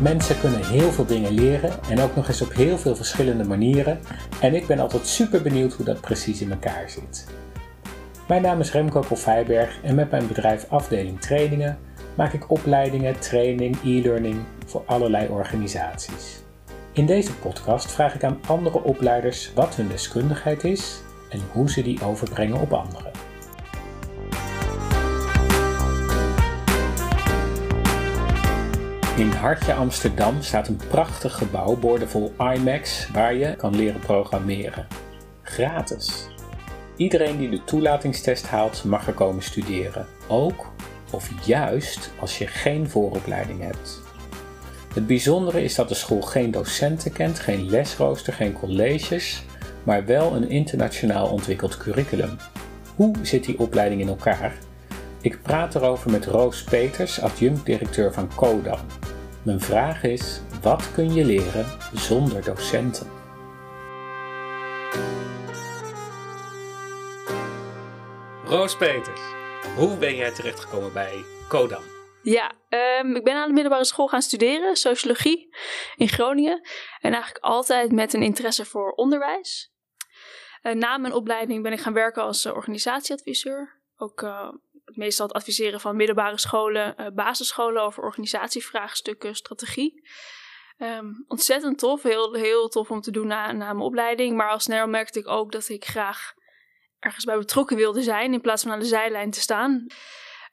Mensen kunnen heel veel dingen leren en ook nog eens op heel veel verschillende manieren. En ik ben altijd super benieuwd hoe dat precies in elkaar zit. Mijn naam is Remco Koffijberg en met mijn bedrijf Afdeling Trainingen maak ik opleidingen, training, e-learning voor allerlei organisaties. In deze podcast vraag ik aan andere opleiders wat hun deskundigheid is en hoe ze die overbrengen op anderen. In Hartje Amsterdam staat een prachtig gebouw boordevol iMacs waar je kan leren programmeren. Gratis. Iedereen die de toelatingstest haalt mag er komen studeren. Ook of juist als je geen vooropleiding hebt. Het bijzondere is dat de school geen docenten kent, geen lesrooster, geen colleges, maar wel een internationaal ontwikkeld curriculum. Hoe zit die opleiding in elkaar? Ik praat erover met Roos Peters, adjunct-directeur van CODAM. Mijn vraag is: wat kun je leren zonder docenten? Roos Peters, hoe ben jij terechtgekomen bij CODAM? Ja, um, ik ben aan de middelbare school gaan studeren, sociologie in Groningen. En eigenlijk altijd met een interesse voor onderwijs. Uh, na mijn opleiding ben ik gaan werken als uh, organisatieadviseur. Ook uh, meestal het adviseren van middelbare scholen, basisscholen over organisatievraagstukken, strategie. Um, ontzettend tof, heel, heel tof om te doen na, na mijn opleiding. Maar al snel merkte ik ook dat ik graag ergens bij betrokken wilde zijn in plaats van aan de zijlijn te staan.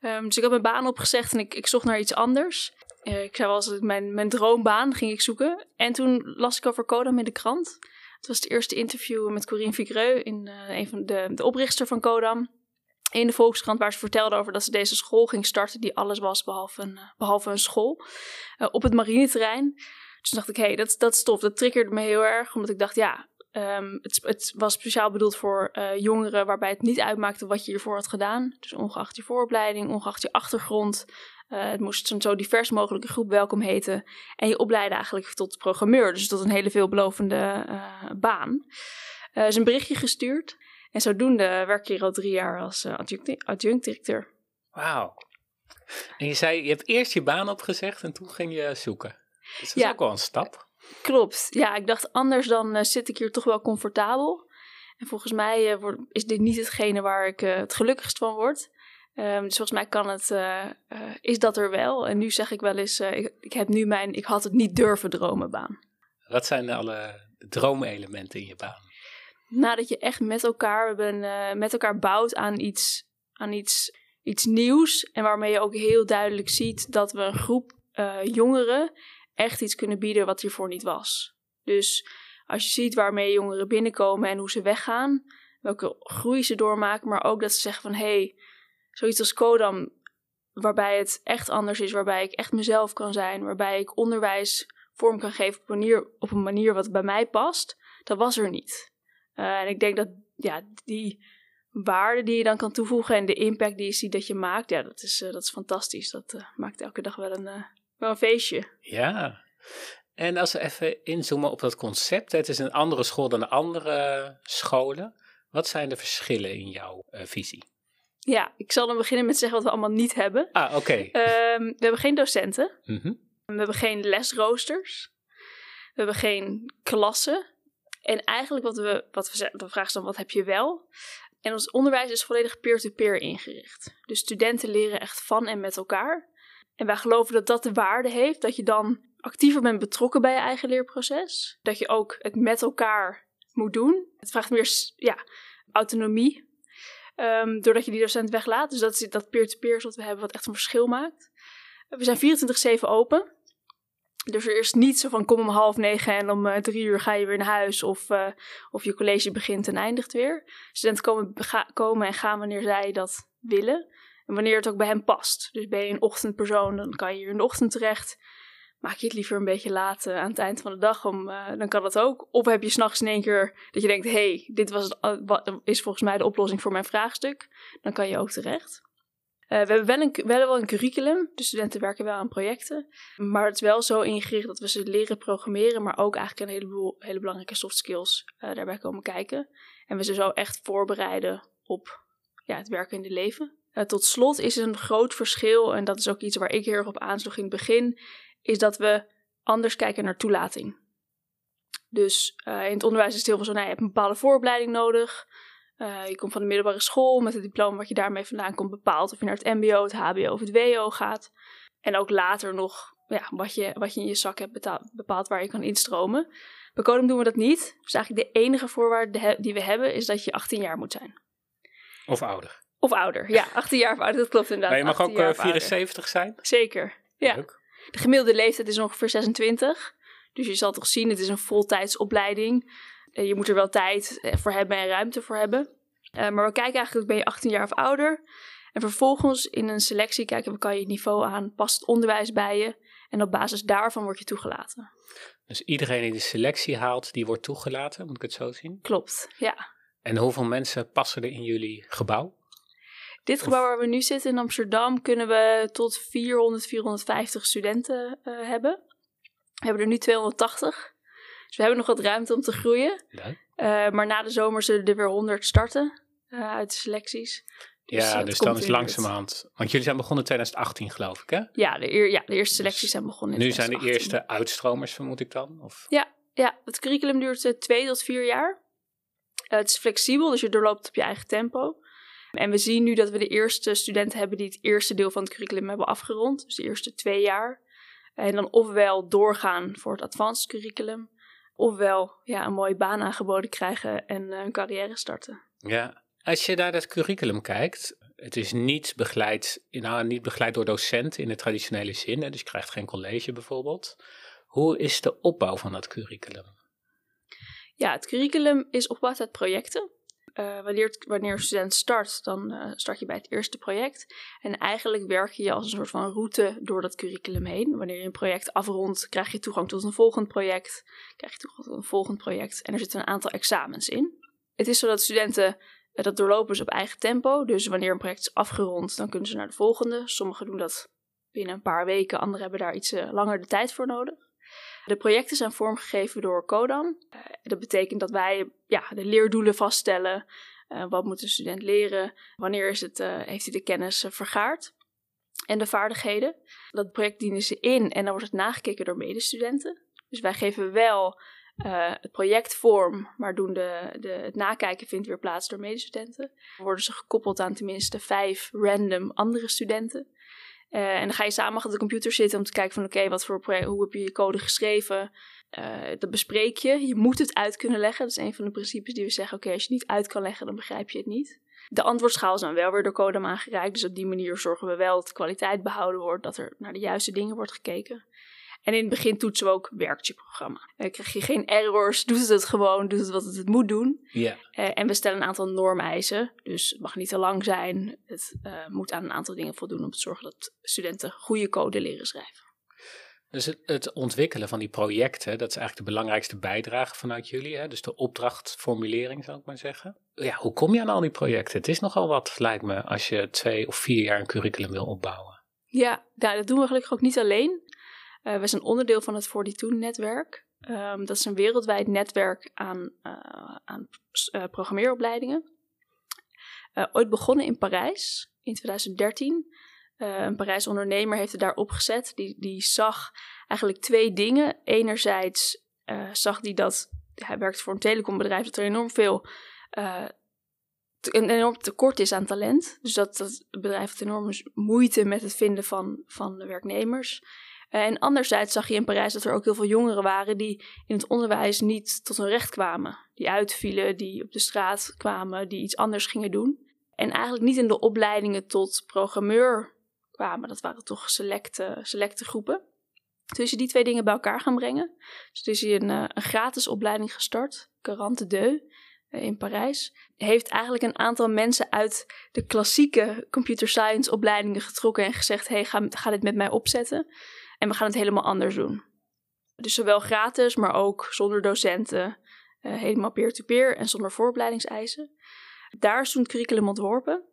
Um, dus ik had mijn baan opgezegd en ik, ik zocht naar iets anders. Uh, ik zei wel eens mijn, mijn droombaan ging ik zoeken. En toen las ik over Codam in de krant. Het was het eerste interview met Corinne Vigreux, in, uh, een van de, de oprichter van Codam. In de Volkskrant, waar ze vertelde over dat ze deze school ging starten, die alles was behalve een, behalve een school. Uh, op het marineterrein. Dus dacht ik, hé, hey, dat, dat is tof. Dat triggerde me heel erg, omdat ik dacht, ja, Um, het, het, was speciaal bedoeld voor uh, jongeren waarbij het niet uitmaakte wat je hiervoor had gedaan. Dus ongeacht je vooropleiding, ongeacht je achtergrond. Het moest een zo divers mogelijke groep welkom heten. En je opleiden eigenlijk tot programmeur. Dus tot een hele veelbelovende baan. Er is een berichtje gestuurd. En zodoende werk je hier al drie jaar als adjunct-directeur. Wauw. En je zei, je hebt eerst je baan opgezegd en toen ging je zoeken. Dus dat is ja. ook wel een stap. Klopt. Ja, ik dacht anders dan uh, zit ik hier toch wel comfortabel. En volgens mij uh, is dit niet hetgene waar ik uh, het gelukkigst van word. Um, dus volgens mij kan het, is dat er wel. En nu zeg ik wel eens, ik, ik, heb nu mijn, ik had het niet durven dromen baan. Wat zijn alle droomelementen in je baan? Nadat je echt met elkaar, hebben, met elkaar bouwt aan iets, aan iets, iets nieuws. En waarmee je ook heel duidelijk ziet dat we een groep jongeren echt iets kunnen bieden wat hiervoor niet was. Dus als je ziet waarmee jongeren binnenkomen en hoe ze weggaan, welke groei ze doormaken, maar ook dat ze zeggen van hé, hey, zoiets als Kodam, waarbij het echt anders is, waarbij ik echt mezelf kan zijn, waarbij ik onderwijs vorm kan geven op een manier wat bij mij past, dat was er niet. Uh, en ik denk dat ja, die waarde die je dan kan toevoegen en de impact die je ziet dat je maakt, ja, dat is, uh, dat is fantastisch. Dat uh, maakt elke dag wel een, wel een feestje. Ja. En als we even inzoomen op dat concept, het is een andere school dan de andere scholen. Wat zijn de verschillen in jouw visie? Ja, ik zal dan beginnen met zeggen wat we allemaal niet hebben. Ah, oké. Um, we hebben geen docenten. Mm -hmm. We hebben geen lesroosters. We hebben geen klassen. En eigenlijk wat we, wat we de vraag is dan, wat heb je wel? En ons onderwijs is volledig peer-to-peer -peer ingericht. Dus studenten leren echt van en met elkaar. En wij geloven dat dat de waarde heeft, dat je dan actiever bent betrokken bij je eigen leerproces. Dat je ook het met elkaar moet doen. Het vraagt meer ja, autonomie, um, doordat je die docent weglaat. Dus dat is dat peer-to-peer -peer wat we hebben, wat echt een verschil maakt. We zijn 24-7 open. Dus er is niet zo van kom om half negen en om uh, drie uur ga je weer naar huis of, uh, of je college begint en eindigt weer. Studenten komen, komen en gaan wanneer zij dat willen. En wanneer het ook bij hem past. Dus ben je een ochtendpersoon, dan kan je hier in de ochtend terecht. Maak je het liever een beetje laat uh, aan het eind van de dag, om, dan kan dat ook. Of heb je s'nachts in één keer dat je denkt: hé, hey, dit was het, is volgens mij de oplossing voor mijn vraagstuk. Dan kan je ook terecht. We hebben wel, een, curriculum, de studenten werken wel aan projecten. Maar het is wel zo ingericht dat we ze leren programmeren, maar ook eigenlijk een heleboel hele belangrijke soft skills daarbij komen kijken. En we ze zo echt voorbereiden op ja, het werken in het leven. Uh, tot slot is een groot verschil, en dat is ook iets waar ik heel erg op aansloeg in het begin, is dat we anders kijken naar toelating. Dus in het onderwijs is het heel veel zo, nou, je hebt een bepaalde vooropleiding nodig. Uh, je komt van de middelbare school met het diploma wat je daarmee vandaan komt bepaald of je naar het mbo, het hbo of het wo gaat. En ook later nog ja, wat, je, wat je in je zak hebt betaald, bepaald waar je kan instromen. Bij Codem doen we dat niet. Dus eigenlijk de enige voorwaarde die we hebben is dat je 18 jaar moet zijn. Of ouder. Of ouder, ja. 18 jaar of ouder, dat klopt inderdaad. Maar je mag ook uh, 74 zijn? Zeker, ja. De gemiddelde leeftijd is ongeveer 26. Dus je zal toch zien, het is een voltijdsopleiding. Uh, je moet er wel tijd eh, voor hebben en ruimte voor hebben. Uh, maar we kijken eigenlijk, ben je 18 jaar of ouder? En vervolgens in een selectie kijken we, kan je het niveau aan, past het onderwijs bij je? En op basis daarvan word je toegelaten. Dus iedereen die de selectie haalt, die wordt toegelaten, moet ik het zo zien? Klopt, ja. En hoeveel mensen passen er in jullie gebouw? Dit gebouw waar we nu zitten in Amsterdam kunnen we tot 400, 450 studenten uh, hebben. We hebben er nu 280. Dus we hebben nog wat ruimte om te groeien. Ja. Uh, maar na de zomer zullen er weer 100 starten uh, uit de selecties. Dus, ja, dus dan is langzamerhand. Want jullie zijn begonnen in 2018, geloof ik, hè? Ja, de, eer, ja, de eerste selecties zijn begonnen in Nu zijn de eerste uitstromers, vermoed ik dan? Of? Ja, ja, het curriculum duurt uh, twee tot vier jaar. het is flexibel, dus je doorloopt op je eigen tempo. En we zien nu dat we de eerste studenten hebben die het eerste deel van het curriculum hebben afgerond. Dus de eerste twee jaar. En dan ofwel doorgaan voor het advanced curriculum. Ofwel ja, een mooie baan aangeboden krijgen en een carrière starten. Ja, als je naar het curriculum kijkt, het is niet begeleid, nou, niet begeleid door docenten in de traditionele zin. Hè, dus je krijgt geen college bijvoorbeeld. Hoe is de opbouw van dat curriculum? Ja, het curriculum is opgebouwd uit projecten. Uh, wanneer, een student start, dan uh, start je bij het eerste project. En eigenlijk werk je als een soort van route door dat curriculum heen. Wanneer je een project afrondt, krijg je toegang tot een volgend project. Krijg je toegang tot een volgend project. En er zitten een aantal examens in. Het is zo dat studenten uh, dat doorlopen ze op eigen tempo. Dus wanneer een project is afgerond, dan kunnen ze naar de volgende. Sommigen doen dat binnen een paar weken, anderen hebben daar iets langer de tijd voor nodig. De projecten zijn vormgegeven door Codam. Uh, dat betekent dat wij ja, de leerdoelen vaststellen. Uh, wat moet de student leren? Wanneer is het, uh, heeft hij de kennis vergaard? En de vaardigheden. Dat project dienen ze in en dan wordt het nagekeken door medestudenten. Dus wij geven wel het project vorm, maar doen de, de, het nakijken vindt weer plaats door medestudenten. Dan worden ze gekoppeld aan tenminste vijf random andere studenten. Uh, en dan ga je samen achter de computer zitten om te kijken van oké, wat voor hoe heb je je code geschreven? Uh, dat bespreek je. Je moet het uit kunnen leggen. Dat is een van de principes die we zeggen. Oké, als je het niet uit kan leggen, dan begrijp je het niet. De antwoordschaal is dan wel weer door code aangereikt. Dus op die manier zorgen we wel dat kwaliteit behouden wordt. Dat er naar de juiste dingen wordt gekeken. En in het begin toetsen we ook werkcheckprogramma. Dan uh, krijg je geen errors, doet het het gewoon, doet het wat het moet doen. Ja. Uh, en we stellen een aantal normeisen. Dus het mag niet te lang zijn. Het uh, moet aan een aantal dingen voldoen om te zorgen dat studenten goede code leren schrijven. Dus het, het, ontwikkelen van die projecten, dat is eigenlijk de belangrijkste bijdrage vanuit jullie. Hè? Dus de opdrachtformulering, zou ik maar zeggen. Ja, hoe kom je aan al die projecten? Het is nogal wat, lijkt me, als je twee of vier jaar een curriculum wil opbouwen. Ja, nou, dat doen we gelukkig ook niet alleen. Uh, we zijn onderdeel van het 42-netwerk. Um, ehm, dat is een wereldwijd netwerk aan, uh, aan uh, programmeeropleidingen. ooit begonnen in Parijs in 2013. een Parijs ondernemer heeft het daar opgezet. Die, die zag eigenlijk twee dingen. Enerzijds zag hij dat hij werkt voor een telecombedrijf dat er enorm veel een enorm tekort is aan talent. Dus dat, dat het bedrijf heeft enorme moeite met het vinden van, van de werknemers. Eh, en anderzijds zag je in Parijs dat er ook heel veel jongeren waren die in het onderwijs niet tot hun recht kwamen. Die uitvielen, die op de straat kwamen, die iets anders gingen doen. En eigenlijk niet in de opleidingen tot programmeur kwamen. Dat waren toch selecte, selecte groepen. Toen je die twee dingen bij elkaar gaan brengen. Dus toen is hij een, eh, een gratis opleiding gestart, Carante Deux, eh, in Parijs. Heeft eigenlijk een aantal mensen uit de klassieke computer science opleidingen getrokken en gezegd: hey, ga, ga dit met mij opzetten. En we gaan het helemaal anders doen. Dus zowel gratis, maar ook zonder docenten. Uh, helemaal peer-to-peer en zonder vooropleidingseisen. Daar is toen het curriculum ontworpen.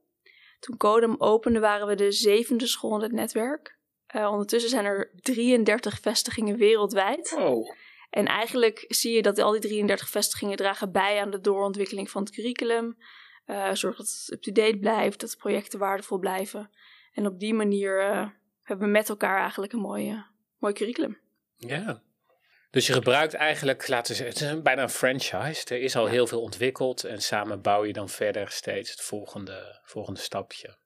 Toen Codem opende waren we de zevende school in het netwerk. Uh, ondertussen zijn er 33 vestigingen wereldwijd. Oh. En eigenlijk zie je dat al die 33 vestigingen dragen bij aan de doorontwikkeling van het curriculum. Uh, zorg dat het up-to-date blijft, dat de projecten waardevol blijven. En op die manier hebben we met elkaar eigenlijk een mooie, mooi curriculum. Ja, Dus je gebruikt eigenlijk, laten we zeggen, het is bijna een franchise. Er is al heel veel ontwikkeld en samen bouw je dan verder steeds het volgende, volgende stapje.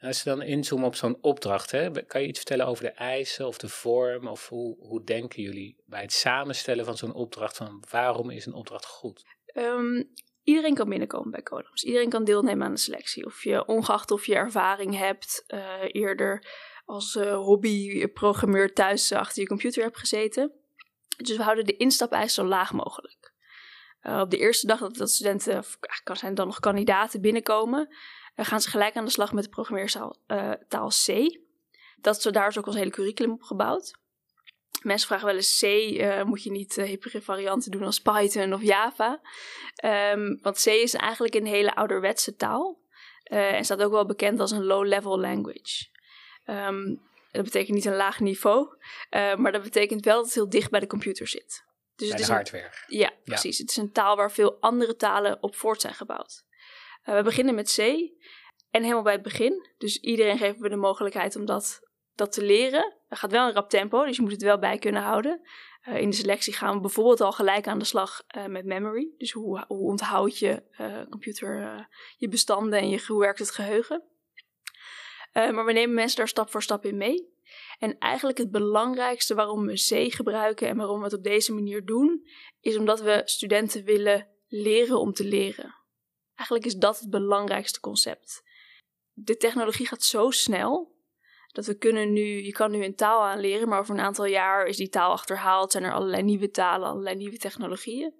als je dan inzoomen op zo'n opdracht, hè, kan je iets vertellen over de eisen of de vorm? Of hoe, hoe denken jullie bij het samenstellen van zo'n opdracht? Van waarom is een opdracht goed? Ehm, iedereen kan binnenkomen bij Codams. Iedereen kan deelnemen aan de selectie. Of je, ongeacht of je ervaring hebt, uh, eerder als uh, hobbyprogrammeur thuis achter je computer hebt gezeten. Dus we houden de instapeis zo laag mogelijk. Uh, op de eerste dag dat, studenten, kan zijn dan nog kandidaten binnenkomen, uh, gaan ze gelijk aan de slag met de programmeertaal taal C. Dat, daar is ook ons hele curriculum op gebouwd. Mensen vragen wel eens C, moet je niet uh, hippere varianten doen als Python of Java? Um, want C is eigenlijk een hele ouderwetse taal. En staat ook wel bekend als een low-level language. Um, dat betekent niet een laag niveau, maar dat betekent wel dat het heel dicht bij de computer zit. Dus het is hardware. Een, ja, precies. Het is een taal waar veel andere talen op voort zijn gebouwd. we beginnen met C en helemaal bij het begin. Dus iedereen geven we de mogelijkheid om dat dat te leren. Dat gaat wel een rap tempo, dus je moet het wel bij kunnen houden. Uh, in de selectie gaan we bijvoorbeeld al gelijk aan de slag uh, met memory. Dus hoe, hoe onthoud je computer je bestanden en je, hoe werkt het geheugen. Maar we nemen mensen daar stap voor stap in mee. En eigenlijk het belangrijkste waarom we C gebruiken en waarom we het op deze manier doen, is omdat we studenten willen leren om te leren. Eigenlijk is dat het belangrijkste concept. De technologie gaat zo snel dat we kunnen nu, je kan nu een taal aanleren, maar over een aantal jaar is die taal achterhaald, zijn er allerlei nieuwe talen, allerlei nieuwe technologieën.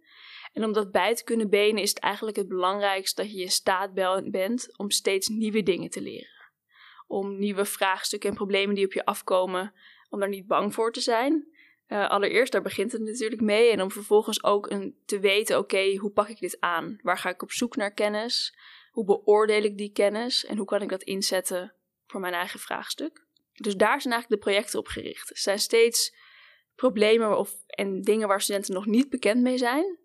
En om dat bij te kunnen benen is het eigenlijk het belangrijkste dat je in staat bent om steeds nieuwe dingen te leren. Om nieuwe vraagstukken en problemen die op je afkomen, om daar niet bang voor te zijn. Uh, allereerst, daar begint het natuurlijk mee. En om vervolgens ook een, te weten, oké, hoe pak ik dit aan? Waar ga ik op zoek naar kennis? Hoe beoordeel ik die kennis? En hoe kan ik dat inzetten voor mijn eigen vraagstuk. Dus daar zijn eigenlijk de projecten op gericht. Er zijn steeds problemen of, en dingen waar studenten nog niet bekend mee zijn.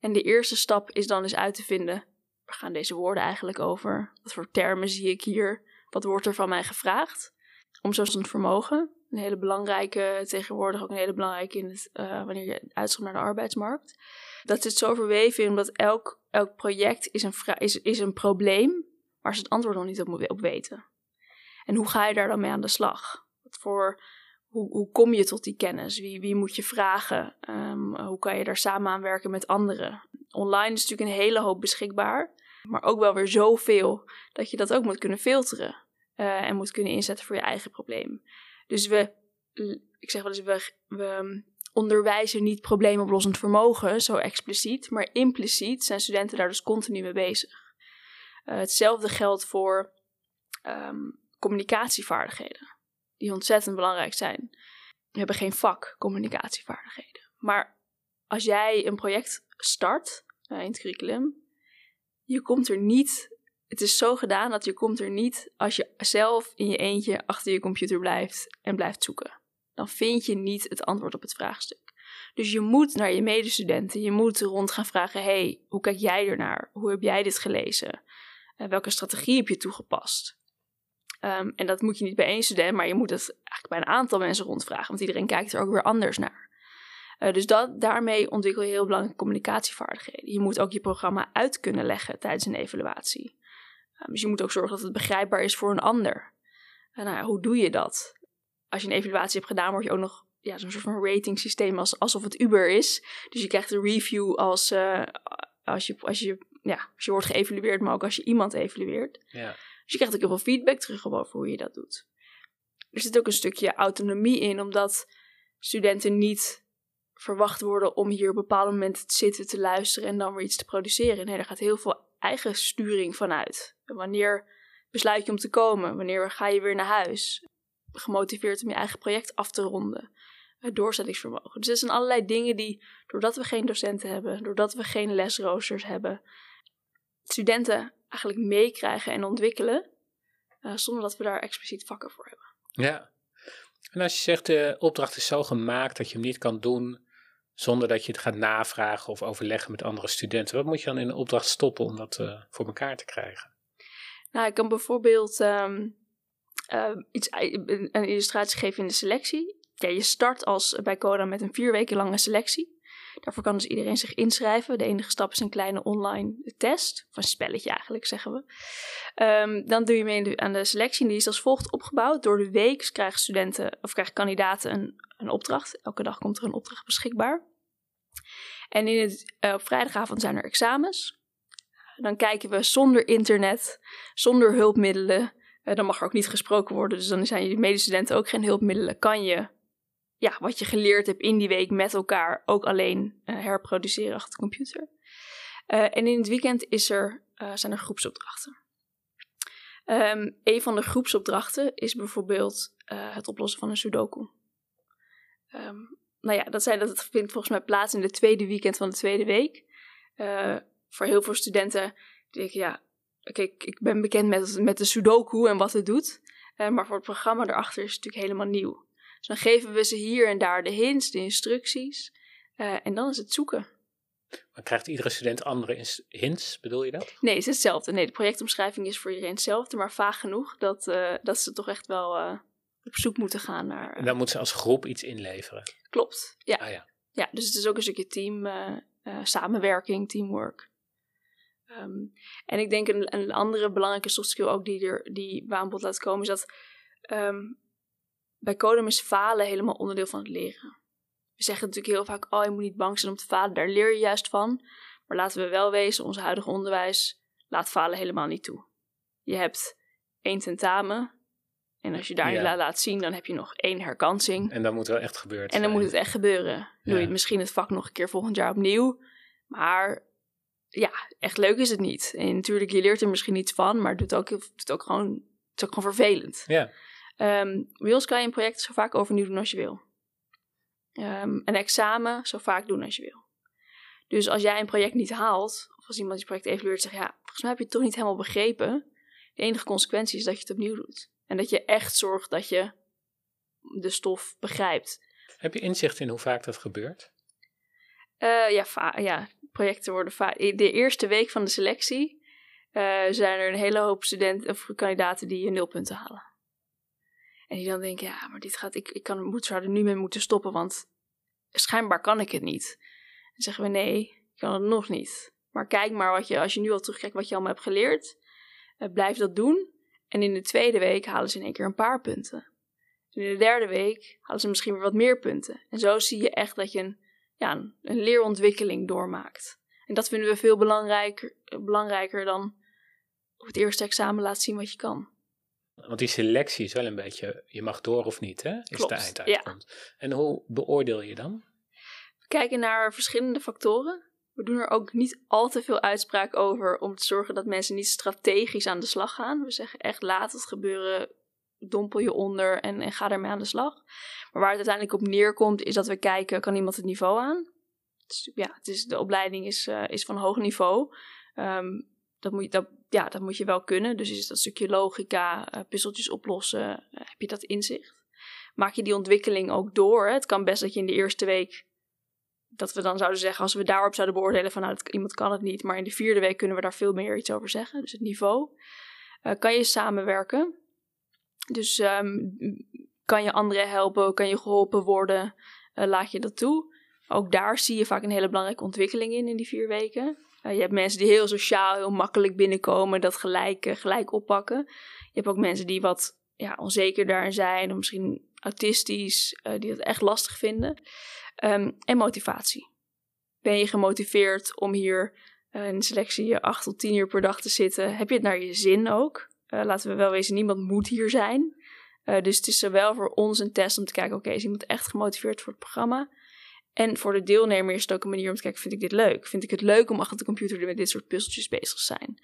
En de eerste stap is dan eens uit te vinden, waar gaan deze woorden eigenlijk over? Wat voor termen zie ik hier? Wat wordt er van mij gevraagd? Om zo'n vermogen, een hele belangrijke, tegenwoordig ook een hele belangrijke in het, uh, wanneer je uitschot naar de arbeidsmarkt. Dat zit zo verweven in, omdat elk, elk project is een, is, is een probleem waar ze het antwoord nog niet op, weten. En hoe ga je daar dan mee aan de slag? Wat voor, hoe, hoe kom je tot die kennis? Wie, wie moet je vragen? Um, hoe kan je daar samen aan werken met anderen? Online is natuurlijk een hele hoop beschikbaar, maar ook wel weer zoveel dat je dat ook moet kunnen filteren uh, en moet kunnen inzetten voor je eigen probleem. Dus we, ik zeg wel eens, we, we onderwijzen niet probleemoplossend vermogen, zo expliciet, maar impliciet zijn studenten daar dus continu mee bezig. Uh, hetzelfde geldt voor um, communicatievaardigheden, die ontzettend belangrijk zijn. We hebben geen vak communicatievaardigheden. Maar als jij een project start uh, in het curriculum, je komt er niet. Het is zo gedaan dat je komt er niet als je zelf in je eentje achter je computer blijft en blijft zoeken. Dan vind je niet het antwoord op het vraagstuk. Dus je moet naar je medestudenten, je moet rond gaan vragen: hey, hoe kijk jij ernaar? Hoe heb jij dit gelezen? Uh, welke strategie heb je toegepast? Um, en dat moet je niet bij één student, maar je moet het eigenlijk bij een aantal mensen rondvragen, want iedereen kijkt er ook weer anders naar. Uh, dus dat, daarmee ontwikkel je heel belangrijke communicatievaardigheden. Je moet ook je programma uit kunnen leggen tijdens een evaluatie. Um, dus je moet ook zorgen dat het begrijpbaar is voor een ander. Uh, nou ja, hoe doe je dat? Als je een evaluatie hebt gedaan, word je ook nog ja, zo'n soort van rating systeem als, alsof het Uber is. Dus je krijgt een review als, uh, als, je, als, je, ja, als je wordt geëvalueerd, maar ook als je iemand evalueert. Ja. Dus je krijgt ook heel veel feedback terug over hoe je dat doet. Er zit ook een stukje autonomie in, omdat studenten niet verwacht worden om hier op bepaalde momenten te zitten, te luisteren en dan weer iets te produceren. Nee, er gaat heel veel eigen sturing vanuit. Wanneer besluit je om te komen? Wanneer ga je weer naar huis? Gemotiveerd om je eigen project af te ronden. Het doorzettingsvermogen. Dus er zijn allerlei dingen die, doordat we geen docenten hebben, doordat we geen lesroosters hebben, studenten eigenlijk meekrijgen en ontwikkelen, uh, zonder dat we daar expliciet vakken voor hebben. Ja. En als je zegt de opdracht is zo gemaakt dat je hem niet kan doen zonder dat je het gaat navragen of overleggen met andere studenten, wat moet je dan in een opdracht stoppen om dat uh, voor elkaar te krijgen? Nou, ik kan bijvoorbeeld um, uh, iets, een illustratie geven in de selectie. ja, je start als bij Coda met een vier weken lange selectie. Daarvoor kan dus iedereen zich inschrijven. De enige stap is een kleine online test, of een spelletje eigenlijk zeggen we. Ehm, dan doe je mee aan de selectie en die is als volgt opgebouwd. Door de week krijgen studenten of krijgen kandidaten een, een opdracht. Elke dag komt er een opdracht beschikbaar. En in het, uh, op vrijdagavond zijn er examens. Dan kijken we zonder internet, zonder hulpmiddelen. Uh, dan mag er ook niet gesproken worden, dus dan zijn je medestudenten ook geen hulpmiddelen. Kan je ja, wat je geleerd hebt in die week met elkaar ook alleen uh, herproduceren achter de computer. En in het weekend is er, zijn er groepsopdrachten. Um, een van de groepsopdrachten is bijvoorbeeld het oplossen van een sudoku. Um, nou ja, dat, zijn, dat vindt volgens mij plaats in de tweede weekend van de tweede week. voor heel veel studenten denken, ja, kijk, ik ben bekend met, met de sudoku en wat het doet. maar voor het programma erachter is het natuurlijk helemaal nieuw. Dus dan geven we ze hier en daar de hints, de instructies. Uh, en dan is het zoeken. Maar krijgt iedere student andere hints, bedoel je dat? Nee, het is hetzelfde. Nee, de projectomschrijving is voor iedereen hetzelfde, maar vaag genoeg dat, dat ze toch echt wel op zoek moeten gaan naar... en dan moeten ze als groep iets inleveren? Klopt, ja. Ah, ja. ja. dus het is ook een stukje team, samenwerking, teamwork. Um, en ik denk een, een andere belangrijke soft skill ook die, er, die we aan bod laat komen, is dat um, bij Codem is falen helemaal onderdeel van het leren. We zeggen natuurlijk heel vaak, oh je moet niet bang zijn om te falen, daar leer je juist van. Maar laten we wel wezen, ons huidige onderwijs laat falen helemaal niet toe. Je hebt één tentamen en als je daar ja. laat zien, dan heb je nog één herkansing. En dan moet het wel echt gebeuren. En dan moet het echt gebeuren. Doe je misschien het vak nog een keer volgend jaar opnieuw. Maar ja, echt leuk is het niet. En natuurlijk, je leert er misschien iets van, maar het doet ook, doet ook gewoon, het is ook gewoon vervelend. Ja. Um, Wheels kan je een project zo vaak overnieuw doen als je wil. Um, een examen zo vaak doen als je wil. Dus als jij een project niet haalt, of als iemand je project evalueert zegt, ja, volgens mij heb je het toch niet helemaal begrepen. De enige consequentie is dat je het opnieuw doet. En dat je echt zorgt dat je de stof begrijpt. Heb je inzicht in hoe vaak dat gebeurt? Uh, ja, ja, projecten worden vaak. De eerste week van de selectie uh, zijn er een hele hoop studenten of kandidaten die je nulpunten halen. En die dan denken, ja, maar dit gaat, ik, ik kan, moet, zou er nu mee moeten stoppen, want schijnbaar kan ik het niet. Dan zeggen we, nee, ik kan het nog niet. Maar kijk maar wat je, als je nu al terugkijkt wat je allemaal hebt geleerd, uh, blijf dat doen. En in de tweede week halen ze in één keer een paar punten. En in de derde week halen ze misschien weer wat meer punten. En zo zie je echt dat je een, ja, een, een leerontwikkeling doormaakt. En dat vinden we veel belangrijker, belangrijker dan op het eerste examen laten zien wat je kan. Want die selectie is wel een beetje, je mag door of niet, hè? Is Klopt, de einduitkomst. En hoe beoordeel je dan? We kijken naar verschillende factoren. We doen er ook niet al te veel uitspraak over om te zorgen dat mensen niet strategisch aan de slag gaan. We zeggen echt laat het gebeuren, dompel je onder en, ga ermee aan de slag. Maar waar het uiteindelijk op neerkomt is dat we kijken, kan iemand het niveau aan? Dus, ja, het is, de opleiding is, uh, is van hoog niveau. Um, dat moet, je, dat, ja, dat moet je wel kunnen. Dus is dat stukje logica, uh, puzzeltjes oplossen, uh, heb je dat inzicht. Maak je die ontwikkeling ook door. Het kan best dat je in de eerste week, dat we dan zouden zeggen, als we daarop zouden beoordelen van nou, dat, iemand kan het niet. Maar in de vierde week kunnen we daar veel meer iets over zeggen. Dus het niveau. Uh, kan je samenwerken? Dus um, kan je anderen helpen? Kan je geholpen worden? laat je dat toe? Ook daar zie je vaak een hele belangrijke ontwikkeling in, in die vier weken. Uh, je hebt mensen die heel sociaal, heel makkelijk binnenkomen, dat gelijk, uh, gelijk oppakken. Je hebt ook mensen die wat ja, onzeker daarin zijn, of misschien autistisch, uh, die het echt lastig vinden. Um, en motivatie. Ben je gemotiveerd om hier in een selectie 8 tot 10 uur per dag te zitten? Heb je het naar je zin ook? laten we wel wezen, niemand moet hier zijn. dus het is zowel voor ons een test om te kijken, oké, is iemand echt gemotiveerd voor het programma? En voor de deelnemer is het ook een manier om te kijken, vind ik dit leuk? Vind ik het leuk om achter de computer met dit soort puzzeltjes bezig te zijn?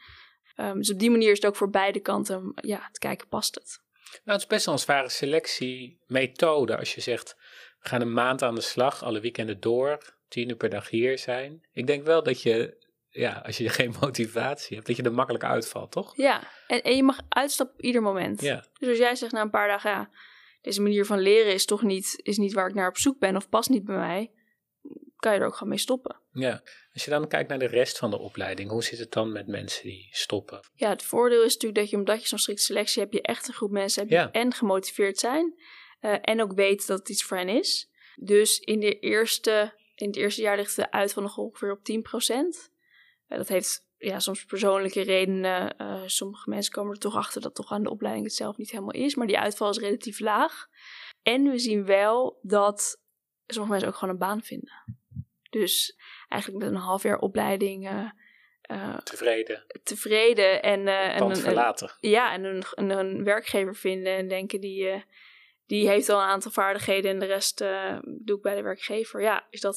Um, dus op die manier is het ook voor beide kanten, ja, te kijken, past het? Nou, het is best wel een zware selectiemethode als je zegt, we gaan een maand aan de slag, alle weekenden door, tien uur per dag hier zijn. Ik denk wel dat je, ja, als je geen motivatie hebt, dat je er makkelijk uitvalt, toch? Ja, en, en je mag uitstappen op ieder moment. Ja. Dus als jij zegt na een paar dagen, ja, deze manier van leren is toch niet, is niet waar ik naar op zoek ben of past niet bij mij kan je er ook gewoon mee stoppen. Ja, als je dan kijkt naar de rest van de opleiding, hoe zit het dan met mensen die stoppen? Ja, het voordeel is natuurlijk dat je, omdat je zo'n strikte selectie hebt, je echt een groep mensen hebt die en gemotiveerd zijn. en ook weet dat het iets voor hen is. Dus in, de eerste, in het eerste jaar ligt de uitval nog ongeveer op 10%. dat heeft ja, soms persoonlijke redenen. sommige mensen komen er toch achter dat toch aan de opleiding het zelf niet helemaal is. Maar die uitval is relatief laag. En we zien wel dat sommige mensen ook gewoon een baan vinden. Dus eigenlijk met een half jaar opleiding. Uh, tevreden. Tevreden en, uh, en verlaten. ja, en een, een, een, werkgever vinden en denken die, uh, die heeft al een aantal vaardigheden en de rest doe ik bij de werkgever. Ja, is dat,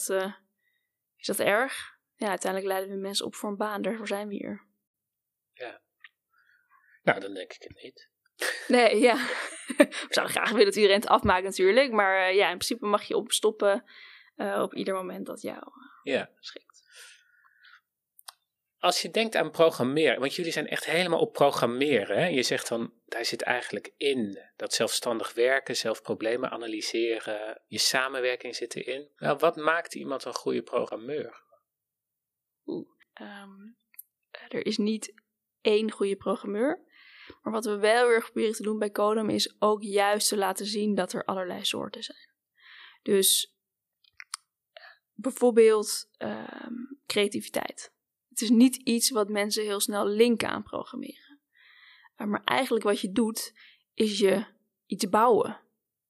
is dat erg? Ja, uiteindelijk leiden we mensen op voor een baan, daarvoor zijn we hier. Ja. Nou, dan denk ik het niet. Nee, ja. we zouden graag willen dat iedereen het afmaakt natuurlijk. Maar ja, in principe mag je opstoppen op ieder moment dat jou ja. schikt. Als je denkt aan programmeren, want jullie zijn echt helemaal op programmeren. Hè? Je zegt van, daar zit eigenlijk in dat zelfstandig werken, zelf problemen analyseren, je samenwerking zit erin. Nou, wat maakt iemand een goede programmeur? Oeh, ehm, er is niet één goede programmeur. Maar wat we wel weer proberen te doen bij Codem is ook juist te laten zien dat er allerlei soorten zijn. Dus bijvoorbeeld ehm, creativiteit. Het is niet iets wat mensen heel snel linken aan programmeren. Eh, maar eigenlijk wat je doet, is je iets bouwen,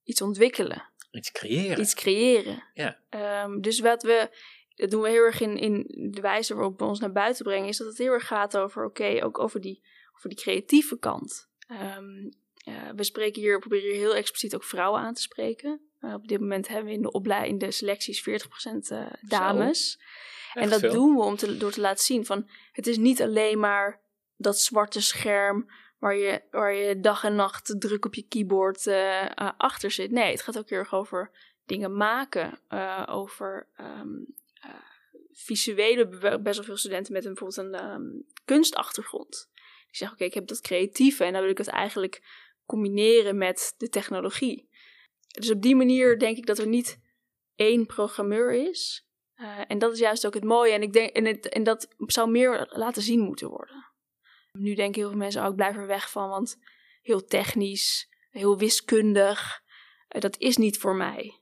iets ontwikkelen. Iets creëren. Iets creëren. Ja. Um, dus wat we, dat doen we heel erg in, in de wijze waarop we ons naar buiten brengen, is dat het heel erg gaat over, oké, ook over die, over die creatieve kant. Um, uh, we spreken hier, proberen hier heel expliciet ook vrouwen aan te spreken. Uh, op dit moment hebben we in de, opleiding, in de selecties 40% uh, dames. En dat doen we om te, door te laten zien van het is niet alleen maar dat zwarte scherm waar je, waar je dag en nacht druk op je keyboard uh, achter zit. Nee, het gaat ook heel erg over dingen maken, uh, over um, visuele, best wel veel studenten met een, bijvoorbeeld een um, kunstachtergrond. Die zeggen, oké, ik heb dat creatieve en dan wil ik het eigenlijk combineren met de technologie. Dus op die manier denk ik dat er niet één programmeur is, uh, en dat is juist ook het mooie. En, ik denk, en, het, dat zou meer laten zien moeten worden. Nu denken heel veel mensen, oh, blijf er weg van, want heel technisch, heel wiskundig, uh, dat is niet voor mij.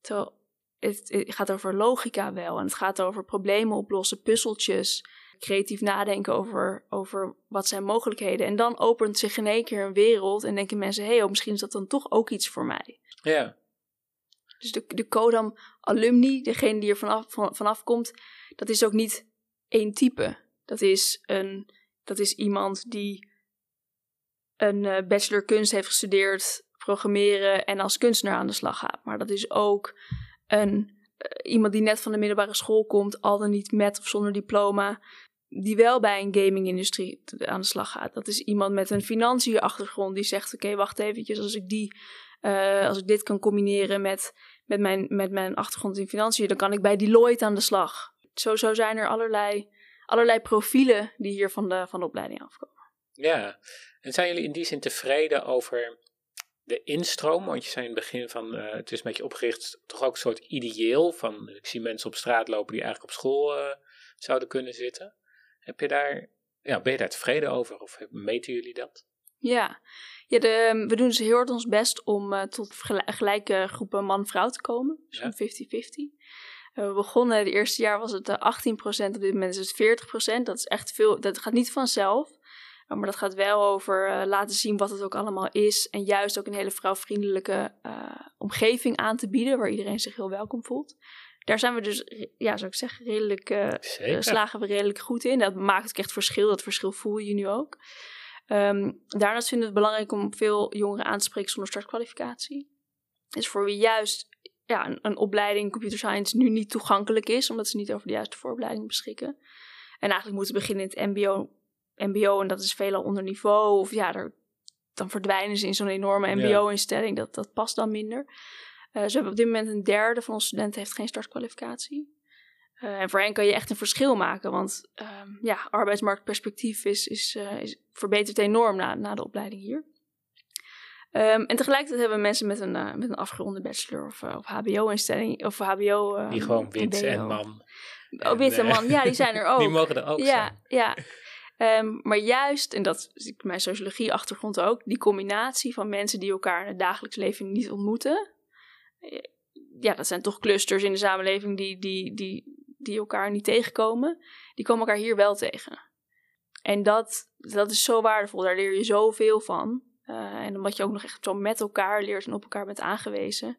Terwijl het, het, gaat over logica wel. En het gaat over problemen oplossen, puzzeltjes, creatief nadenken over, over wat zijn mogelijkheden. En dan opent zich in één keer een wereld en denken mensen, hé, hey, oh, misschien is dat dan toch ook iets voor mij. Ja. Dus de, de Codam alumni, degene die er vanaf, van, vanaf komt, dat is ook niet één type. Dat is, een, dat is iemand die een uh, bachelor kunst heeft gestudeerd, programmeren en als kunstenaar aan de slag gaat. Maar dat is ook een, uh, iemand die net van de middelbare school komt, al dan niet met of zonder diploma, die wel bij een gaming-industrie aan de slag gaat. Dat is iemand met een financiën-achtergrond die zegt: Oké, wacht eventjes, als ik die uh, als ik dit kan combineren met, met, mijn, met mijn achtergrond in financiën, dan kan ik bij Deloitte aan de slag. Zo, zo zijn er allerlei, allerlei profielen die hier van de, van de opleiding afkomen. Ja, en zijn jullie in die zin tevreden over de instroom? Want je zei in het begin van uh, het is een beetje opgericht, toch ook een soort ideeel van ik zie mensen op straat lopen die eigenlijk op school uh, zouden kunnen zitten. Heb je daar, ja, ben je daar tevreden over of meten jullie dat? Ja, ja, de, ehm, we doen dus heel hard ons best om uh, tot gelijke groepen man-vrouw te komen. Dus 50-50. Uh, we begonnen, het eerste jaar was het uh, eh, 18%, op dit moment is het 40%. Dat is echt veel, dat gaat niet vanzelf. Maar dat gaat wel over laten zien wat het ook allemaal is. En juist ook een hele vrouwvriendelijke omgeving aan te bieden, waar iedereen zich heel welkom voelt. Daar zijn we dus, ja, zou ik zeggen, redelijk, slagen we redelijk goed in. Dat maakt ook echt verschil. Dat verschil voel je nu ook. Um, daarnaast vinden we het belangrijk om veel jongeren aan te spreken zonder startkwalificatie. Dus voor wie juist ja, een, een, opleiding computer science nu niet toegankelijk is, omdat ze niet over de juiste vooropleiding beschikken. En eigenlijk moeten beginnen in het MBO, MBO en dat is veelal onder niveau. Of ja, dan verdwijnen ze in zo'n enorme MBO-instelling. Dat, dat past dan minder. Uh, dus we hebben op dit moment een derde van onze studenten heeft geen startkwalificatie. Uh, en voor hen kan je echt een verschil maken, want uh, ja, arbeidsmarktperspectief is, is, uh, is, verbetert enorm na, na de opleiding hier. Um, en tegelijkertijd hebben we mensen met een, met een afgeronde bachelor of, of HBO-instelling, of HBO. Um, die gewoon wit en man. Oh, wit en man, ja, die zijn er ook. die mogen er ook ja, zijn. Ja, Ehm, maar juist, en dat is mijn sociologie-achtergrond ook, die combinatie van mensen die elkaar in het dagelijks leven niet ontmoeten. Eh, ja, dat zijn toch clusters in de samenleving die, die, die, die elkaar niet tegenkomen. Die komen elkaar hier wel tegen. En dat, dat is zo waardevol, daar leer je zoveel van. Uh, en omdat je ook nog echt zo met elkaar leert en op elkaar bent aangewezen,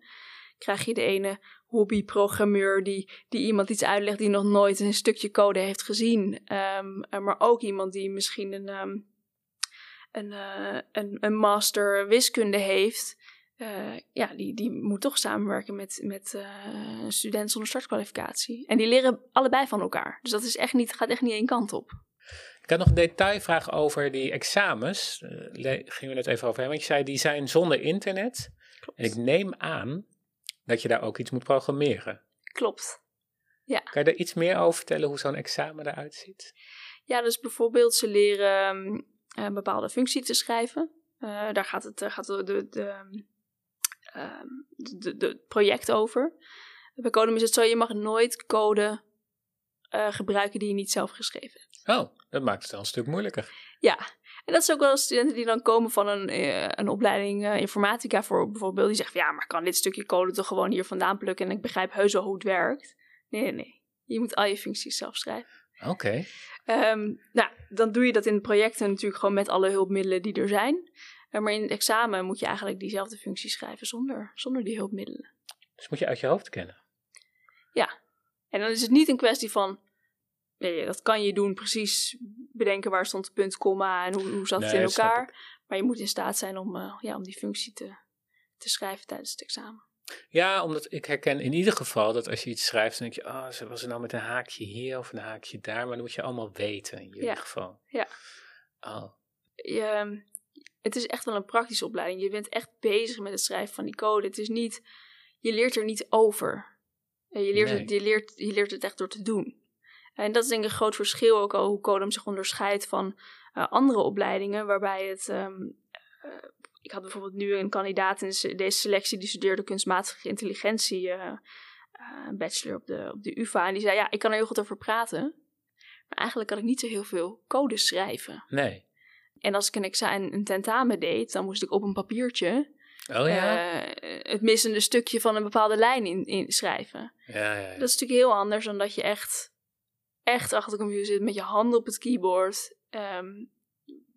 krijg je de ene hobbyprogrammeur die, die iemand iets uitlegt die nog nooit een stukje code heeft gezien. Um, maar ook iemand die misschien een, um, een, uh, een, een master wiskunde heeft. Uh, ja, die, die moet toch samenwerken met, met uh, studenten zonder startkwalificatie. En die leren allebei van elkaar. Dus dat is echt niet, gaat echt niet één kant op. Ik had nog een detailvraag over die examens. Uh, gingen we het even over hebben. Want je zei, die zijn zonder internet. Klopt. En ik neem aan dat je daar ook iets moet programmeren. Klopt. Ja. Kan je daar iets meer over vertellen hoe zo'n examen eruit ziet? Ja, dus bijvoorbeeld ze leren um, een bepaalde functie te schrijven. Daar gaat het, gaat de, de, de, um, de, project over. Bij Codem is het zo, je mag nooit code uh, gebruiken die je niet zelf geschreven hebt. Oh, dat maakt het wel een stuk moeilijker. Ja, en dat is ook wel studenten die dan komen van een, uh, een opleiding uh, informatica voor bijvoorbeeld. Die zeggen, ja, maar ik kan dit stukje code toch gewoon hier vandaan plukken en ik begrijp heus wel hoe het werkt. Nee, nee, nee. Je moet al je functies zelf schrijven. Oké. Okay. Um, nou, dan doe je dat in projecten natuurlijk gewoon met alle hulpmiddelen die er zijn. Maar in het examen moet je eigenlijk diezelfde functie schrijven zonder, zonder die hulpmiddelen. Dus moet je uit je hoofd kennen? Ja. En dan is het niet een kwestie van Nee, dat kan je doen, precies bedenken waar stond het punt, komma en hoe, hoe zat het in elkaar. Maar je moet in staat zijn om, uh, ja, om die functie te, te schrijven tijdens het examen. Ja, omdat ik herken in ieder geval dat als je iets schrijft, dan denk je, oh, ze was er nou met een haakje hier of een haakje daar, maar dan moet je allemaal weten in ieder ja. geval. Ja. Oh. Je, het is echt wel een praktische opleiding. Je bent echt bezig met het schrijven van die code. Het is niet, je leert er niet over. Je leert, nee. het, je, leert, je leert het echt door te doen. En dat is denk ik een groot verschil ook al hoe Codem zich onderscheidt van uh, andere opleidingen, waarbij het. Um, uh, ik had bijvoorbeeld nu een kandidaat in deze selectie die studeerde kunstmatige intelligentie, uh, een bachelor op de, op de UVA. En die zei: Ja, ik kan er heel goed over praten. Maar eigenlijk kan ik niet zo heel veel code schrijven. Nee. En als ik een examen, een tentamen deed, dan moest ik op een papiertje Oh ja. het missende stukje van een bepaalde lijn in, in schrijven. Ja, ja, ja. Dat is natuurlijk heel anders dan dat je echt echt achter de computer zit met je handen op het keyboard. Um,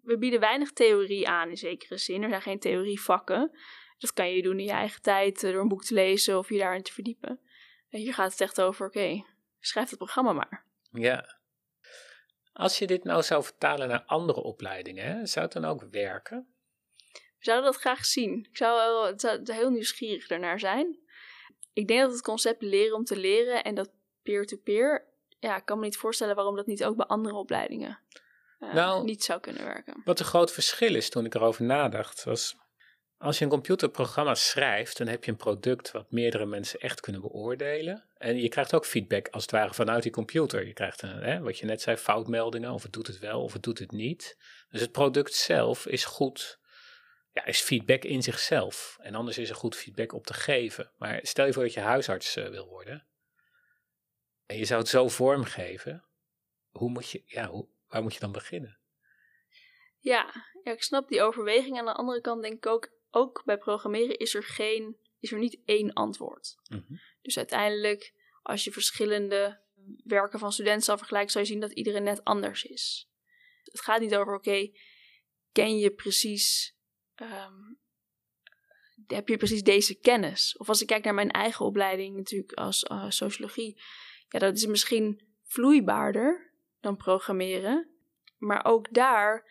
we bieden weinig theorie aan in zekere zin. Er zijn geen theorievakken. Dat kan je doen in je eigen tijd door een boek te lezen of je daarin te verdiepen. En hier gaat het echt over, oké, okay, schrijf het programma maar. Ja. Als je dit nou zou vertalen naar andere opleidingen, zou het dan ook werken? We zouden dat graag zien. Ik zou wel het zou heel nieuwsgierig ernaar zijn. Ik denk dat het concept leren om te leren en dat peer-to-peer ja, ik kan me niet voorstellen waarom dat niet ook bij andere opleidingen uh, nou, niet zou kunnen werken. Wat een groot verschil is toen ik erover nadacht, was als je een computerprogramma schrijft, dan heb je een product wat meerdere mensen echt kunnen beoordelen. En je krijgt ook feedback als het ware vanuit die computer. Je krijgt, een, hè, wat je net zei, foutmeldingen, of het doet het wel of het doet het niet. Dus het product zelf is goed, ja, is feedback in zichzelf. En anders is er goed feedback op te geven. Maar stel je voor dat je huisarts uh, wil worden en je zou het zo vormgeven, hoe moet je, ja, hoe, waar moet je dan beginnen? Ja, ja, ik snap die overweging. Aan de andere kant denk ik ook, ook bij programmeren is er geen, is er niet één antwoord. Mm -hmm. Dus uiteindelijk, als je verschillende werken van studenten zal vergelijken, zal je zien dat iedereen net anders is. Het gaat niet over, oké, ken je precies, um, heb je precies deze kennis? Of als ik kijk naar mijn eigen opleiding natuurlijk als uh, sociologie, ja, dat is misschien vloeibaarder dan programmeren. Maar ook daar,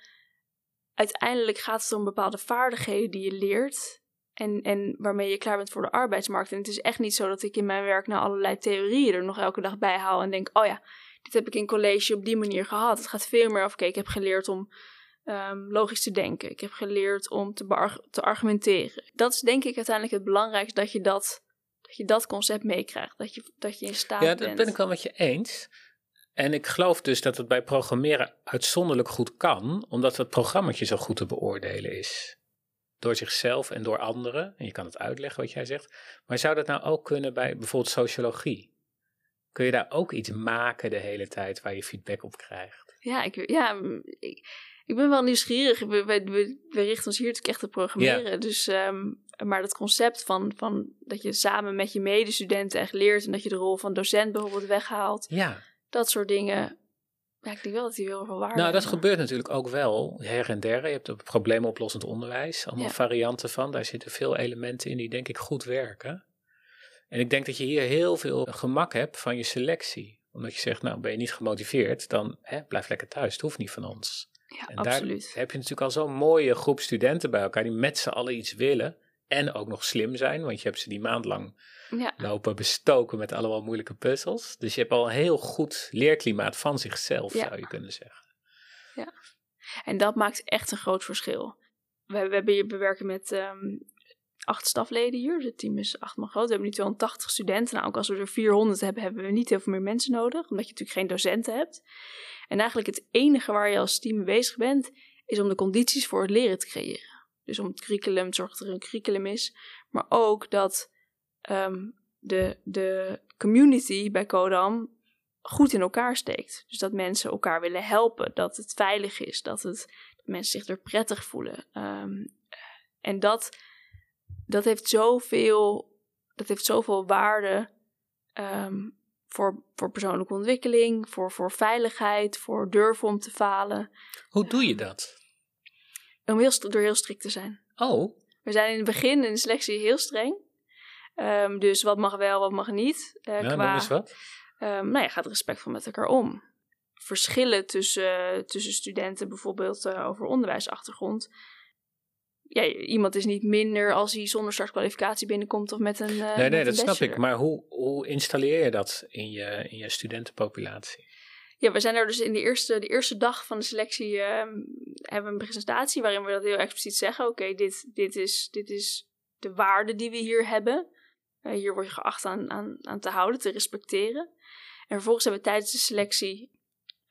uiteindelijk gaat het om bepaalde vaardigheden die je leert. En, en waarmee je klaar bent voor de arbeidsmarkt. En het is echt niet zo dat ik in mijn werk nou allerlei theorieën er nog elke dag bij haal. En denk, oh ja, dit heb ik in college op die manier gehad. Het gaat veel meer over, oké, ik heb geleerd om um, logisch te denken. Ik heb geleerd om te, te argumenteren. Dat is denk ik uiteindelijk het belangrijkste, dat je dat dat je dat concept meekrijgt. Dat je, dat je in staat bent. Ja, dat ben ik wel met je eens. En ik geloof dus dat het bij programmeren uitzonderlijk goed kan, omdat het programmaatje zo goed te beoordelen is. Door zichzelf en door anderen. En je kan het uitleggen wat jij zegt. Maar zou dat nou ook kunnen bij bijvoorbeeld sociologie? Kun je daar ook iets maken de hele tijd waar je feedback op krijgt? Ja, ik, ja ik, ik ben wel nieuwsgierig. We, we, we, richten ons hier natuurlijk echt op programmeren. Dus, ehm, maar dat concept van, van dat je samen met je medestudenten echt leert... en dat je de rol van docent bijvoorbeeld weghaalt... Ja. Dat soort dingen... Ja, ik denk wel dat die heel veel waarde Nou, dat gebeurt natuurlijk ook wel her en der. Je hebt het probleemoplossend onderwijs, allemaal varianten van. Daar zitten veel elementen in die denk ik goed werken. En ik denk dat je hier heel veel gemak hebt van je selectie. Omdat je zegt, nou ben je niet gemotiveerd, dan hè, blijf lekker thuis. Het hoeft niet van ons. Ja, en absoluut. daar heb je natuurlijk al zo'n mooie groep studenten bij elkaar die met z'n allen iets willen. En ook nog slim zijn, want je hebt ze die maand lang ja. lopen bestoken met allemaal moeilijke puzzels. Dus je hebt al een heel goed leerklimaat van zichzelf, zou je kunnen zeggen. Ja, en dat maakt echt een groot verschil. We, we, hebben hier bewerken met ehm, acht stafleden hier. Het team is acht man groot. We hebben nu 280 studenten. Nou, ook als we er 400 hebben, hebben we niet heel veel meer mensen nodig. Omdat je natuurlijk geen docenten hebt. En eigenlijk het enige waar je als team mee bezig bent, is om de condities voor het leren te creëren. Dus om het curriculum, te zorgen dat er een curriculum is. Maar ook dat ehm, de, de community bij Codam goed in elkaar steekt. Dus dat mensen elkaar willen helpen. Dat het veilig is. Dat, het, mensen zich er prettig voelen. Ehm, en dat dat heeft zoveel, dat heeft zoveel waarde ehm, voor, voor persoonlijke ontwikkeling, voor, voor veiligheid, voor durven om te falen. Hoe doe je dat? Om heel, door heel strikt te zijn. Oh. We zijn in het begin in de selectie heel streng. Um, dus wat mag wel, wat mag niet. Uh, ja, qua, is wat? Um, nou ja, gaat respectvol met elkaar om. Verschillen tussen, tussen studenten, bijvoorbeeld uh, over onderwijsachtergrond, ja, iemand is niet minder als hij zonder startkwalificatie binnenkomt of met een. Uh, nee, nee, dat snap ik. Maar hoe, hoe installeer je dat in je, in je studentenpopulatie? Ja, we zijn er dus in de eerste, de eerste dag van de selectie uh, hebben we een presentatie waarin we dat heel expliciet zeggen. Oké, dit, dit, is, dit is de waarde die we hier hebben. Uh, hier word je geacht aan, aan, aan te houden, te respecteren. En vervolgens hebben we tijdens de selectie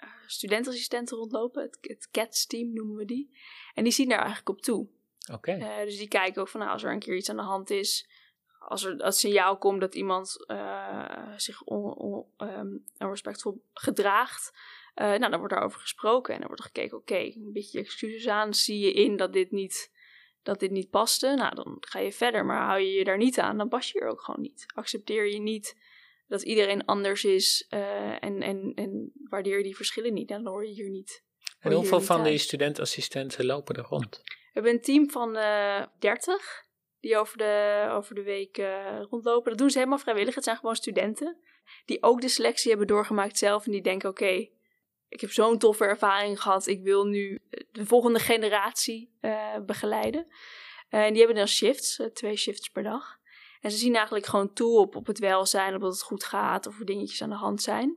uh, studentassistenten rondlopen. Het, het CATS-team noemen we die. En die zien daar eigenlijk op toe. Oké. Uh, dus die kijken ook van nou, als er een keer iets aan de hand is, als er het signaal komt dat iemand uh, zich on, on, um, onrespectvol gedraagt, uh, nou, dan wordt daarover gesproken en dan wordt er gekeken, oké, okay, een beetje excuses aan, zie je in dat dit niet dat dit niet paste, nou dan ga je verder. Maar hou je je daar niet aan, dan pas je er ook gewoon niet. Accepteer je niet dat iedereen anders is uh, en, en, en waardeer je die verschillen niet, dan hoor je hier niet. En hoeveel van die studentassistenten lopen er rond? We hebben een team van uh, eh, 30 die over de, over de week uh, rondlopen. Dat doen ze helemaal vrijwillig. Het zijn gewoon studenten die ook de selectie hebben doorgemaakt zelf. En die denken: oké, ik heb zo'n toffe ervaring gehad. Ik wil nu de volgende generatie uh, begeleiden. en die hebben dan shifts, twee shifts per dag. En ze zien eigenlijk gewoon toe op, op het welzijn, op dat het goed gaat, of er dingetjes aan de hand zijn.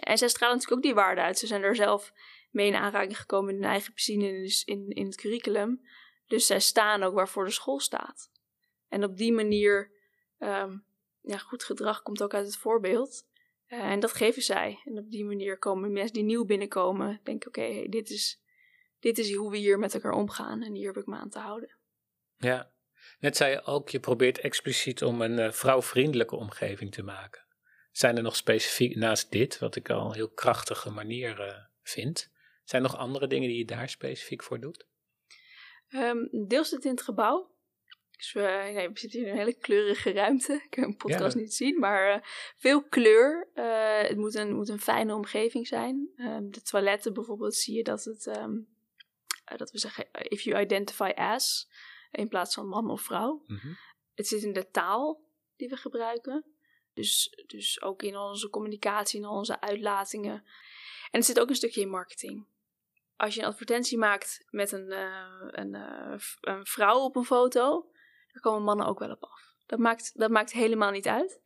En zij stralen natuurlijk ook die waarde uit. Ze zijn er zelf mee in aanraking gekomen in hun eigen piscine in, in het curriculum. Dus zij staan ook waarvoor de school staat. En op die manier, um, ja, goed gedrag komt ook uit het voorbeeld. Uh, en dat geven zij. En op die manier komen mensen die nieuw binnenkomen, denken: oké, dit, is, dit is hoe we hier met elkaar omgaan en hier heb ik me aan te houden. Ja, net zei je ook, je probeert expliciet om een uh, vrouwvriendelijke omgeving te maken. Zijn er nog specifiek naast dit, wat ik al een heel krachtige manier uh, vind, zijn er nog andere dingen die je daar specifiek voor doet? Um, deels het in het gebouw. Dus we, nee, we zitten in een hele kleurige ruimte. Ik kan een podcast niet zien, maar uh, veel kleur. Uh, het moet een, moet een fijne omgeving zijn. Um, de toiletten bijvoorbeeld zie je dat, het, um, uh, dat we zeggen if you identify as in plaats van man of vrouw. Mm -hmm. Het zit in de taal die we gebruiken. Dus, dus ook in onze communicatie, in onze uitlatingen. En het zit ook een stukje in marketing als je een advertentie maakt met een, uh, een, uh, een, vrouw op een foto, daar komen mannen ook wel op af. Dat maakt, dat maakt helemaal niet uit.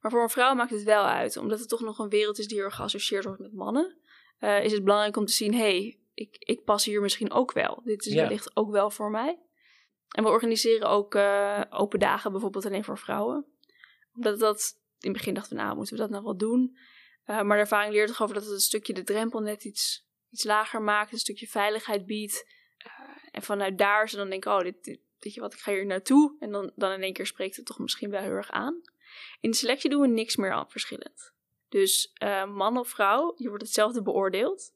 Maar voor een vrouw maakt het wel uit, omdat het toch nog een wereld is die er geassocieerd wordt met mannen. Uh, is het belangrijk om te zien, hé, hey, ik, ik pas hier misschien ook wel. Dit is ja. wellicht ook wel voor mij. En we organiseren ook open dagen bijvoorbeeld alleen voor vrouwen. Omdat dat, in het begin dachten we, nou, moeten we dat nou wel doen? maar de ervaring leert toch over dat het een stukje de drempel net iets iets lager maakt, een stukje veiligheid biedt. Uh, en vanuit daar ze dan denken, oh, dit, dit, weet je wat, ik ga hier naartoe. En dan, dan in één keer spreekt het toch misschien wel heel erg aan. In de selectie doen we niks meer verschillend. Dus uh, man of vrouw, je wordt hetzelfde beoordeeld.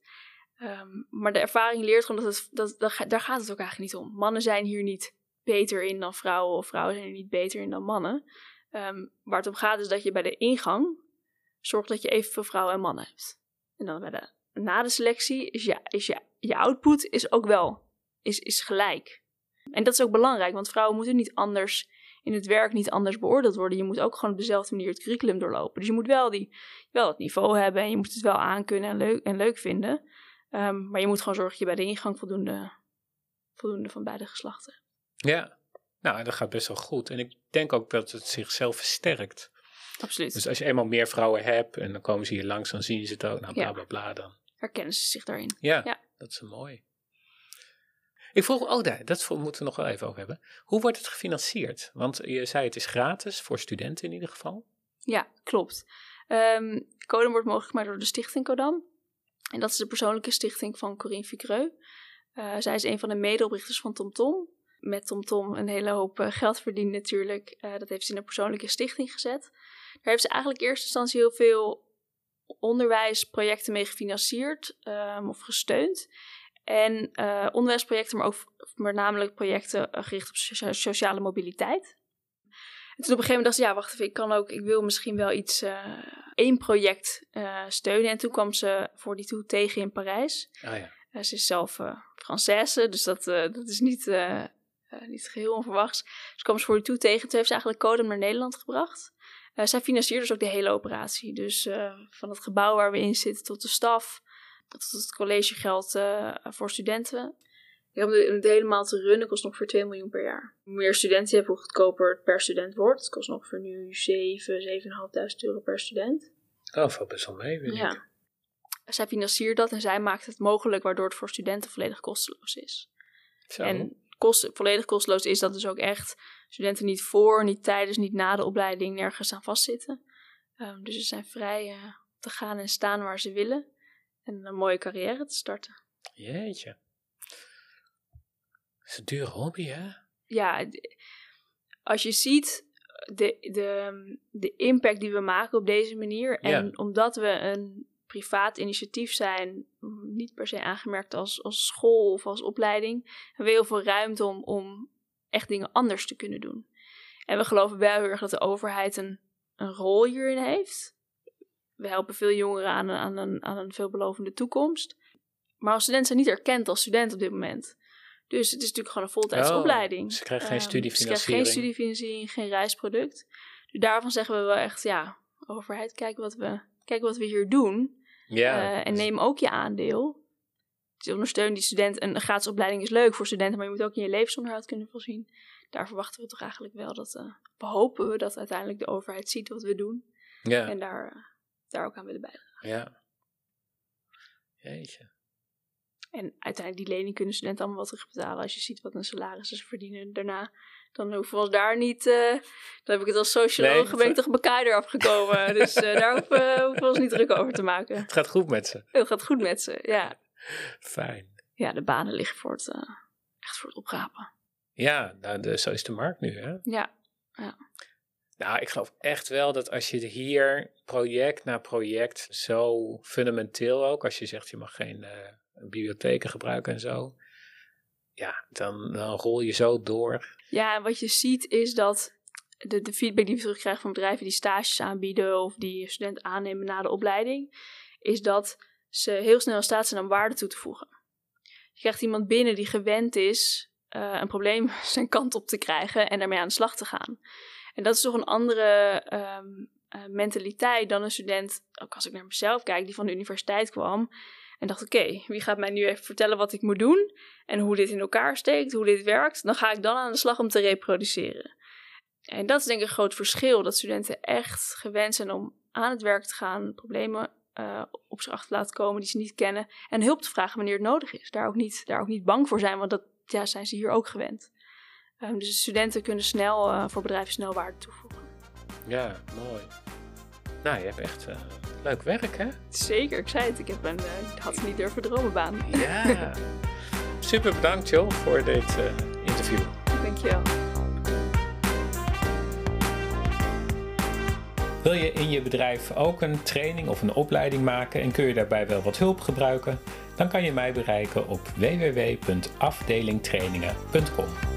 Ehm, maar de ervaring leert gewoon dat, het, dat, dat, daar gaat het ook eigenlijk niet om. Mannen zijn hier niet beter in dan vrouwen of vrouwen zijn er niet beter in dan mannen. Um, waar het om gaat is dat je bij de ingang zorgt dat je evenveel vrouwen en mannen hebt. En dan bij de, na de selectie is, je, is je, je output is ook wel is, is gelijk. En dat is ook belangrijk, want vrouwen moeten niet anders in het werk niet anders beoordeeld worden. Je moet ook gewoon op dezelfde manier het curriculum doorlopen. Dus je moet wel, die, wel het niveau hebben en je moet het wel aankunnen en leuk, en leuk vinden. Um, maar je moet gewoon zorgen dat je bij de ingang voldoende, voldoende van beide geslachten Ja, nou, dat gaat best wel goed. En ik denk ook dat het zichzelf versterkt. Absoluut. Dus als je eenmaal meer vrouwen hebt en dan komen ze hier langs, dan zien ze het ook. Nou, bla bla bla dan. Herkennen ze zich daarin. Ja, ja. dat is mooi. Ik vroeg, oh daar, dat moeten we nog wel even over hebben. Hoe wordt het gefinancierd? Want je zei het is gratis, voor studenten in ieder geval. Ja, klopt. Um, Codem wordt mogelijk gemaakt door de stichting Codam. En dat is de persoonlijke stichting van Corinne Vicreux. Uh, zij is een van de medeoprichters van TomTom. Met TomTom een hele hoop uh, geld verdiend natuurlijk. Uh, dat heeft ze in een persoonlijke stichting gezet. Daar heeft ze eigenlijk in eerste instantie heel veel onderwijsprojecten mee gefinancierd um, of gesteund. En uh, onderwijsprojecten, maar ook met namelijk projecten uh, gericht op sociale mobiliteit. En toen op een gegeven moment dacht ze, ja, wacht even, ik kan ook, ik wil misschien wel iets, uh, één project steunen. En toen kwam ze voor die toe tegen in Parijs. Ah, ja. ze is zelf Française, dus dat, dat is niet, niet geheel onverwachts. Dus kwam ze voor die toe tegen. Toen heeft ze eigenlijk Codem naar Nederland gebracht. Zij financiert dus ook de hele operatie. Dus van het gebouw waar we in zitten tot de staf, is het collegegeld uh, voor studenten. om het helemaal te runnen kost ongeveer 2 miljoen per jaar. Hoe meer studenten je hebt, hoe goedkoper het per student wordt. Het kost ongeveer nu 7, 7.500 euro per student. Oh, valt best wel mee, weet ja. Zij financiert dat en zij maakt het mogelijk waardoor het voor studenten volledig kosteloos is. Zo. En kost, volledig kosteloos is dat dus ook echt studenten niet voor, niet tijdens, niet na de opleiding nergens aan vastzitten. Um, dus ze zijn vrij uh, te gaan en staan waar ze willen en een mooie carrière te starten. Jeetje. Dat is een dure hobby, hè? Ja, als je ziet de, de, de impact die we maken op deze manier. En omdat we een privaat initiatief zijn, niet per se aangemerkt als, als school of als opleiding, hebben we heel veel ruimte om, om echt dingen anders te kunnen doen. En we geloven wel heel erg dat de overheid een, een rol hierin heeft we helpen veel jongeren aan een, aan, een, aan een veelbelovende toekomst. Maar als student zijn niet erkend als student op dit moment. Dus het is natuurlijk gewoon een voltijdse oh, opleiding. Ze krijgen geen um, studiefinanciering. Ze krijgen geen studiefinanciering, geen reisproduct. Dus daarvan zeggen we wel echt, ja, overheid, kijk wat we, kijk wat we hier doen. Ja. Uh, en neem ook je aandeel. Dus ondersteun die student. Een gratis opleiding is leuk voor studenten, maar je moet ook in je levensonderhoud kunnen voorzien. Daar verwachten we toch eigenlijk wel dat, uh, we hopen we dat uiteindelijk de overheid ziet wat we doen. Ja. En daar, uh, daar ook aan willen bijdragen. Ja. Jeetje. En uiteindelijk die lening kunnen studenten allemaal wat terugbetalen. Als je ziet wat een salaris ze verdienen daarna. Dan hoeven we ons daar niet... Uh, dan heb ik het als socioloog, nee, ben ik toch bekijder afgekomen. dus uh, daar hoeven, uh, hoeven we ons niet druk over te maken. Het gaat goed met ze. Het gaat goed met ze, ja. Fijn. Ja, de banen liggen voor het, echt voor het oprapen. Ja, nou, de, zo is de markt nu, hè? Ja, ja. Nou, ik geloof echt wel dat als je hier project na project zo fundamenteel ook, als je zegt je mag geen bibliotheken gebruiken en zo, ja, dan, dan rol je zo door. Ja, en wat je ziet is dat de, de feedback die we terugkrijgen van bedrijven die stages aanbieden of die studenten aannemen na de opleiding, is dat ze heel snel in staat zijn om waarde toe te voegen. Je krijgt iemand binnen die gewend is uh, een probleem zijn kant op te krijgen en daarmee aan de slag te gaan. En dat is toch een andere um, uh, mentaliteit dan een student, ook als ik naar mezelf kijk, die van de universiteit kwam. En dacht, oké, wie gaat mij nu even vertellen wat ik moet doen? En hoe dit in elkaar steekt, hoe dit werkt? Dan ga ik dan aan de slag om te reproduceren. En dat is denk ik een groot verschil. Dat studenten echt gewend zijn om aan het werk te gaan, problemen uh, op zich achter te laten komen die ze niet kennen. En hulp te vragen wanneer het nodig is. Daar ook niet, daar ook niet bang voor zijn, want dat ja, zijn ze hier ook gewend. Um, dus de studenten kunnen snel uh, voor bedrijven snel waarde toevoegen. Ja, mooi. Nou, je hebt echt uh, leuk werk, hè? Zeker, ik zei het. Ik heb een, uh, had het niet durven dromen baan. Ja. Super bedankt, Jill, voor dit interview. Dankjewel. Wil je in je bedrijf ook een training of een opleiding maken en kun je daarbij wel wat hulp gebruiken? dan kan je mij bereiken op www.afdelingtrainingen.com.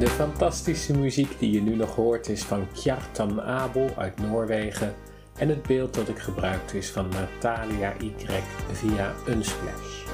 De fantastische muziek die je nu nog hoort is van Kjartan Abel uit Noorwegen en het beeld dat ik gebruikte is van Natalia Y via Unsplash.